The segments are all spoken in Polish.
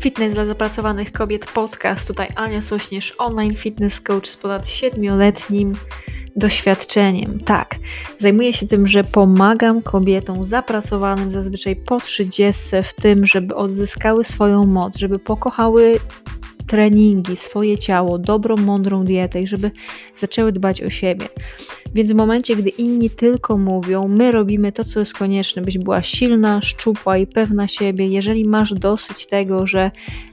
Fitness dla zapracowanych kobiet podcast. Tutaj Ania Sośnierz, online fitness coach z ponad 7-letnim doświadczeniem. Tak, zajmuję się tym, że pomagam kobietom zapracowanym zazwyczaj po 30 w tym, żeby odzyskały swoją moc, żeby pokochały treningi, swoje ciało, dobrą, mądrą dietę i żeby zaczęły dbać o siebie. Więc w momencie, gdy inni tylko mówią, my robimy to, co jest konieczne, byś była silna, szczupła i pewna siebie. Jeżeli masz dosyć tego, że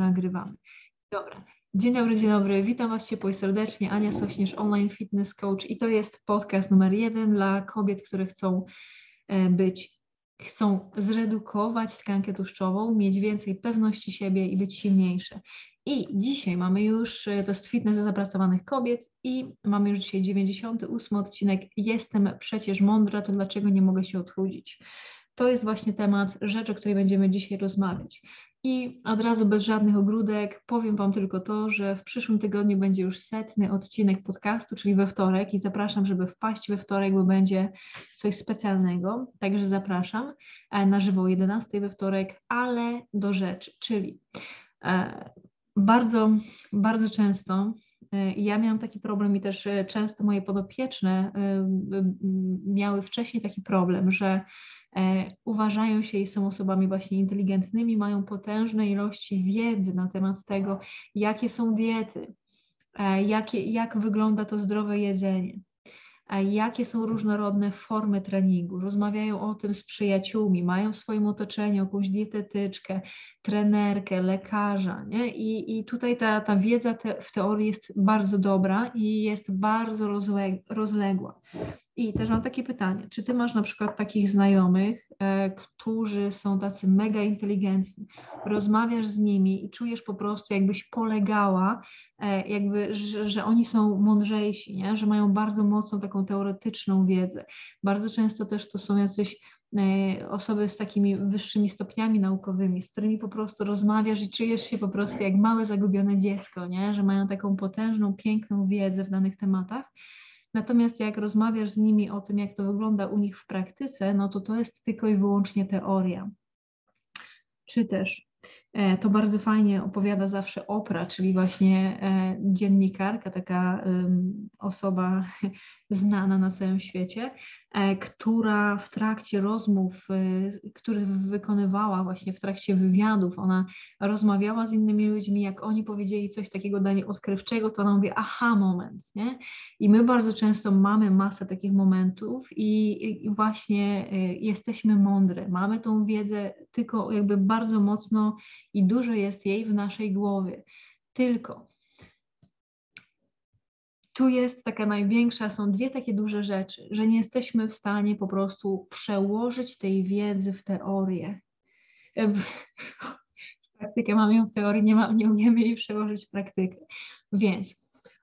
Nagrywamy. Dobra. Dzień dobry, dzień dobry. Witam Was ciepło i serdecznie. Ania Sośnierz, online fitness coach i to jest podcast numer jeden dla kobiet, które chcą e, być, chcą zredukować tkankę tłuszczową, mieć więcej pewności siebie i być silniejsze. I dzisiaj mamy już, e, to jest fitness zapracowanych kobiet i mamy już dzisiaj 98 odcinek. Jestem przecież mądra, to dlaczego nie mogę się odchudzić? To jest właśnie temat, rzecz, o której będziemy dzisiaj rozmawiać. I od razu bez żadnych ogródek powiem Wam tylko to, że w przyszłym tygodniu będzie już setny odcinek podcastu, czyli we wtorek i zapraszam, żeby wpaść we wtorek, bo będzie coś specjalnego, także zapraszam e, na żywo o 11 we wtorek, ale do rzeczy, czyli e, bardzo, bardzo często e, ja miałam taki problem i też często moje podopieczne miały wcześniej taki problem, że E, uważają się i są osobami właśnie inteligentnymi, mają potężne ilości wiedzy na temat tego, jakie są diety, e, jakie, jak wygląda to zdrowe jedzenie, jakie są różnorodne formy treningu. Rozmawiają o tym z przyjaciółmi, mają w swoim otoczeniu jakąś dietetyczkę, trenerkę, lekarza. Nie? I, i tutaj ta, ta wiedza te, w teorii jest bardzo dobra i jest bardzo rozległa. I też mam takie pytanie, czy ty masz na przykład takich znajomych, e, którzy są tacy mega inteligentni, rozmawiasz z nimi i czujesz po prostu, jakbyś polegała, e, jakby, że, że oni są mądrzejsi, nie? że mają bardzo mocną taką teoretyczną wiedzę. Bardzo często też to są jacyś e, osoby z takimi wyższymi stopniami naukowymi, z którymi po prostu rozmawiasz i czujesz się po prostu jak małe zagubione dziecko, nie? że mają taką potężną, piękną wiedzę w danych tematach. Natomiast jak rozmawiasz z nimi o tym, jak to wygląda u nich w praktyce, no to to jest tylko i wyłącznie teoria. Czy też to bardzo fajnie opowiada zawsze Opra, czyli właśnie e, dziennikarka, taka osoba znana na całym świecie, e, która w trakcie rozmów, których wykonywała właśnie w trakcie wywiadów, ona rozmawiała z innymi ludźmi, jak oni powiedzieli coś takiego dla niej odkrywczego, to ona mówi aha moment, nie? I my bardzo często mamy masę takich momentów i, i właśnie jesteśmy mądre, mamy tą wiedzę tylko jakby bardzo mocno i dużo jest jej w naszej głowie. Tylko tu jest taka największa, są dwie takie duże rzeczy, że nie jesteśmy w stanie po prostu przełożyć tej wiedzy w teorię. W praktykę mamy ją w teorii, nie, ma, nie umiemy jej przełożyć w praktykę. Więc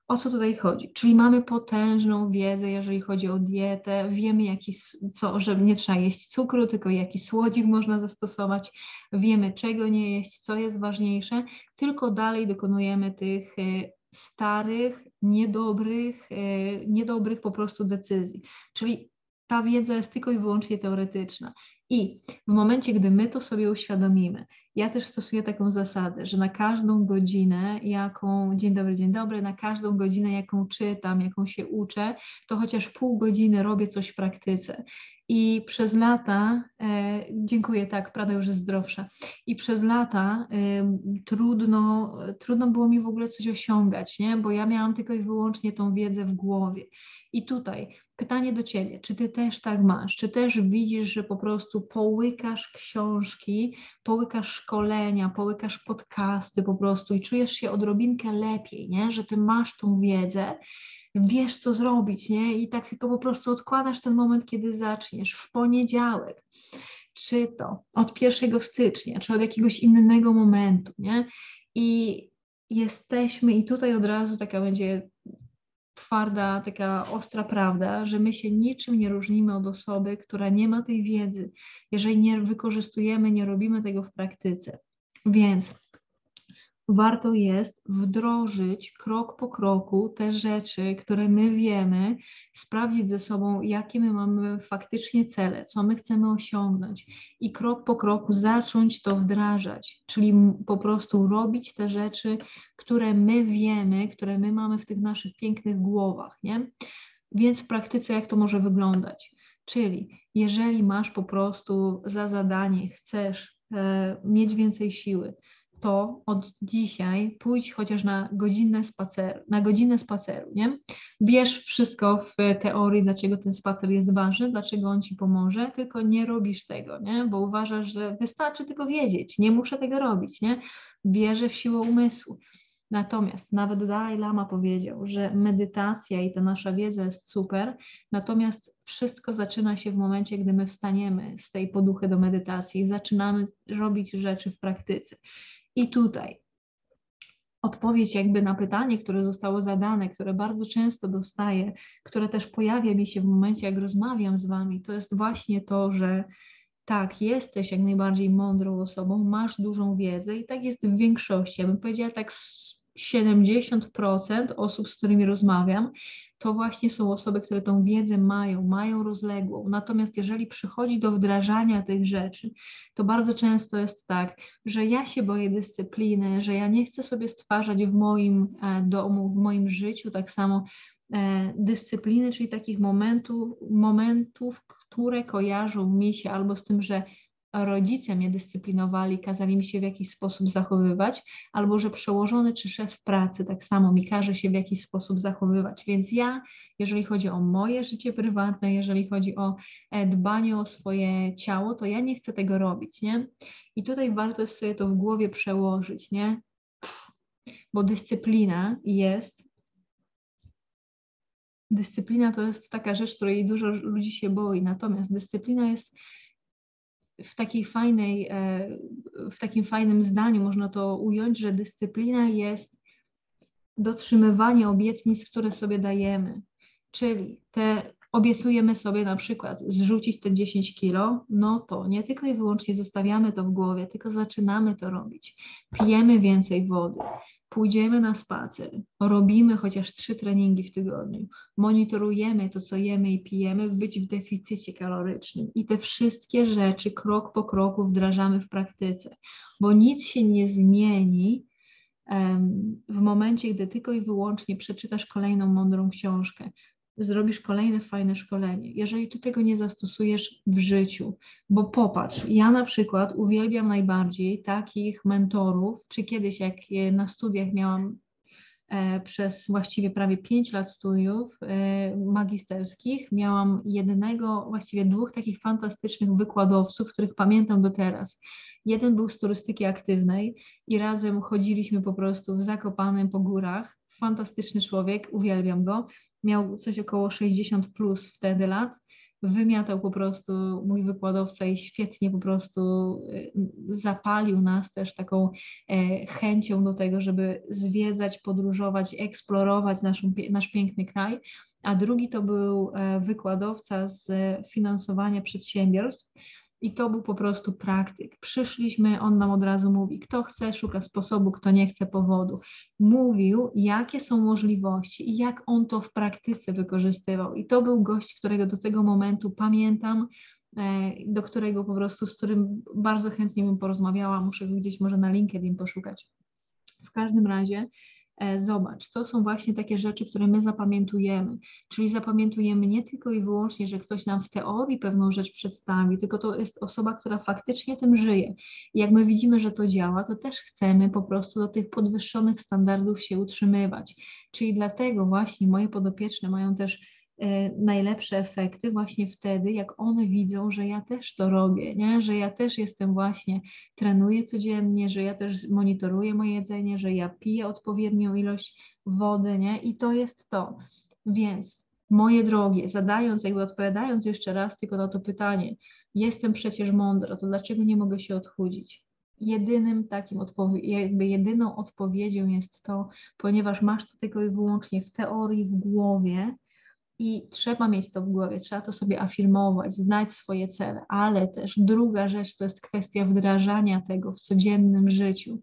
o co tutaj chodzi? Czyli mamy potężną wiedzę, jeżeli chodzi o dietę, wiemy, jaki, co, że nie trzeba jeść cukru, tylko jaki słodzik można zastosować, wiemy, czego nie jeść, co jest ważniejsze, tylko dalej dokonujemy tych y, starych, niedobrych, y, niedobrych po prostu decyzji. Czyli ta wiedza jest tylko i wyłącznie teoretyczna. I w momencie, gdy my to sobie uświadomimy, ja też stosuję taką zasadę, że na każdą godzinę, jaką, dzień dobry, dzień dobry, na każdą godzinę, jaką czytam, jaką się uczę, to chociaż pół godziny robię coś w praktyce. I przez lata, e, dziękuję, tak, prawda już jest zdrowsza. I przez lata e, trudno, trudno było mi w ogóle coś osiągać, nie? bo ja miałam tylko i wyłącznie tą wiedzę w głowie. I tutaj pytanie do Ciebie, czy Ty też tak masz? Czy też widzisz, że po prostu połykasz książki, połykasz szkolenia, połykasz podcasty po prostu i czujesz się odrobinkę lepiej, nie? że Ty masz tą wiedzę, wiesz co zrobić, nie? I tak tylko po prostu odkładasz ten moment, kiedy zaczniesz w poniedziałek czy to od 1 stycznia, czy od jakiegoś innego momentu, nie? I jesteśmy, i tutaj od razu taka będzie twarda, taka ostra prawda, że my się niczym nie różnimy od osoby, która nie ma tej wiedzy, jeżeli nie wykorzystujemy, nie robimy tego w praktyce. Więc warto jest wdrożyć krok po kroku te rzeczy, które my wiemy, sprawdzić ze sobą, jakie my mamy faktycznie cele, co my chcemy osiągnąć i krok po kroku zacząć to wdrażać, czyli po prostu robić te rzeczy, które my wiemy, które my mamy w tych naszych pięknych głowach, nie? Więc w praktyce jak to może wyglądać? Czyli jeżeli masz po prostu za zadanie, chcesz e, mieć więcej siły, to od dzisiaj pójdź chociaż na godzinę spaceru, na godzinę spaceru, nie? Wiesz wszystko w teorii, dlaczego ten spacer jest ważny, dlaczego on ci pomoże, tylko nie robisz tego, nie? Bo uważasz, że wystarczy tylko wiedzieć, nie muszę tego robić, nie? Wierzę w siłę umysłu. Natomiast nawet Dalai Lama powiedział, że medytacja i ta nasza wiedza jest super, natomiast wszystko zaczyna się w momencie, gdy my wstaniemy z tej poduchy do medytacji i zaczynamy robić rzeczy w praktyce. I tutaj odpowiedź jakby na pytanie, które zostało zadane, które bardzo często dostaję, które też pojawia mi się w momencie, jak rozmawiam z Wami, to jest właśnie to, że tak, jesteś jak najbardziej mądrą osobą, masz dużą wiedzę i tak jest w większości. Ja bym powiedziała tak 70% osób, z którymi rozmawiam, to właśnie są osoby, które tą wiedzę mają, mają rozległą. Natomiast jeżeli przychodzi do wdrażania tych rzeczy, to bardzo często jest tak, że ja się boję dyscypliny, że ja nie chcę sobie stwarzać w moim e, domu, w moim życiu tak samo e, dyscypliny, czyli takich momentów, momentów, które kojarzą mi się albo z tym, że rodzice mnie dyscyplinowali, kazali mi się w jakiś sposób zachowywać, albo że przełożony czy szef pracy tak samo mi każe się w jakiś sposób zachowywać. Więc ja, jeżeli chodzi o moje życie prywatne, jeżeli chodzi o e, dbanie o swoje ciało, to ja nie chcę tego robić, nie? I tutaj warto sobie to w głowie przełożyć, nie? Bo dyscyplina jest Dyscyplina to jest taka rzecz, której dużo ludzi się boi, natomiast dyscyplina jest w takiej fajnej, e, w takim fajnym zdaniu można to ująć, że dyscyplina jest dotrzymywanie obietnic, które sobie dajemy. Czyli te obiecujemy sobie na przykład zrzucić te 10 kilo, no to nie tylko i wyłącznie zostawiamy to w głowie, tylko zaczynamy to robić. Pijemy więcej wody, pójdziemy na spacer, robimy chociaż trzy treningi w tygodniu, monitorujemy to, co jemy i pijemy, być w deficycie kalorycznym. I te wszystkie rzeczy krok po kroku wdrażamy w praktyce, bo nic się nie zmieni w momencie, gdy tylko i wyłącznie przeczytasz kolejną mądrą książkę zrobisz kolejne fajne szkolenie, jeżeli ty tego nie zastosujesz w życiu. Bo popatrz, ja na przykład uwielbiam najbardziej takich mentorów, czy kiedyś jak na studiach miałam e, przez właściwie prawie 5 lat studiów e, magisterskich, miałam jednego, właściwie dwóch takich fantastycznych wykładowców, których pamiętam do teraz. Jeden był z turystyki aktywnej i razem chodziliśmy po prostu w Zakopanem po górach. Fantastyczny człowiek, uwielbiam go miał coś około 60 plus wtedy lat. Wymiatał po prostu mój wykładowca i świetnie po prostu y, zapalił nas też taką e, chęcią do tego, żeby zwiedzać, podróżować, eksplorować naszą, nasz piękny kraj. A drugi to był e, wykładowca z finansowania przedsiębiorstw i to był po prostu praktyk. Przyszliśmy, on nam od razu mówi, kto chce, szuka sposobu, kto nie chce powodu. Mówił, jakie są możliwości i jak on to w praktyce wykorzystywał. I to był gość, którego do tego momentu pamiętam, e, do którego po prostu, z którym bardzo chętnie bym porozmawiała, muszę gdzieś może na LinkedIn poszukać. W każdym razie zobacz, to są właśnie takie rzeczy, które my zapamiętujemy. Czyli zapamiętujemy nie tylko i wyłącznie, że ktoś nam w teorii pewną rzecz przedstawi, tylko to jest osoba, która faktycznie tym żyje. I jak my widzimy, że to działa, to też chcemy po prostu do tych podwyższonych standardów się utrzymywać. Czyli dlatego właśnie moje podopieczne mają też E, najlepsze efekty właśnie wtedy, jak one widzą, że ja też to robię, nie? że ja też jestem właśnie, trenuję codziennie, że ja też monitoruję moje jedzenie, że ja piję odpowiednią ilość wody nie? i to jest to. Więc moje drogie, zadając, jakby odpowiadając jeszcze raz tylko na to pytanie, jestem przecież mądra, to dlaczego nie mogę się odchudzić? Jedynym takim jakby jedyną odpowiedzią jest to, ponieważ masz to tylko i wyłącznie w teorii, w głowie, i trzeba mieć to w głowie, trzeba to sobie afirmować, znać swoje cele, ale też druga rzecz to jest kwestia wdrażania tego w codziennym życiu,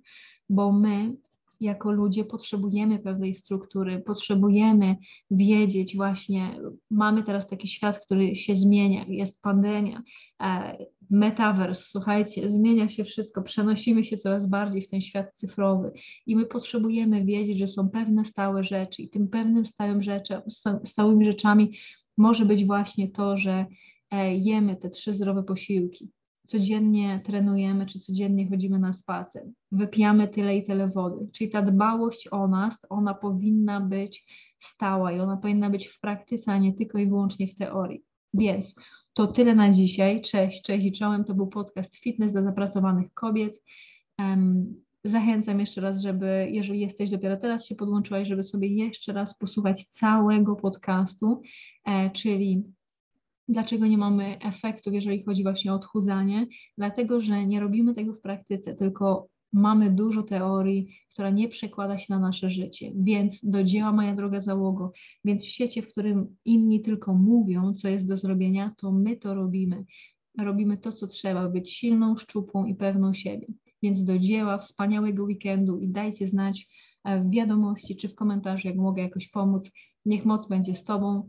bo my jako ludzie potrzebujemy pewnej struktury, potrzebujemy wiedzieć właśnie, mamy teraz taki świat, który się zmienia, jest pandemia, e, metaverse, słuchajcie, zmienia się wszystko, przenosimy się coraz bardziej w ten świat cyfrowy i my potrzebujemy wiedzieć, że są pewne stałe rzeczy i tym pewnym stałym rzeczem, stałymi rzeczami może być właśnie to, że e, jemy te trzy zdrowe posiłki, codziennie trenujemy, czy codziennie chodzimy na spacer, wypijamy tyle i tyle wody. Czyli ta dbałość o nas, ona powinna być stała i ona powinna być w praktyce, a nie tylko i wyłącznie w teorii. Więc to tyle na dzisiaj. Cześć, cześć i czołem. To był podcast Fitness dla zapracowanych kobiet. Zachęcam jeszcze raz, żeby, jeżeli jesteś dopiero teraz się podłączyłaś, żeby sobie jeszcze raz posłuchać całego podcastu, e, czyli Dlaczego nie mamy efektów, jeżeli chodzi właśnie o odchudzanie? Dlatego, że nie robimy tego w praktyce, tylko mamy dużo teorii, która nie przekłada się na nasze życie. Więc do dzieła, moja droga załogo. Więc w świecie, w którym inni tylko mówią, co jest do zrobienia, to my to robimy. Robimy to, co trzeba, być silną, szczupłą i pewną siebie. Więc do dzieła, wspaniałego weekendu i dajcie znać e, w wiadomości czy w komentarzu, jak mogę jakoś pomóc. Niech moc będzie z Tobą.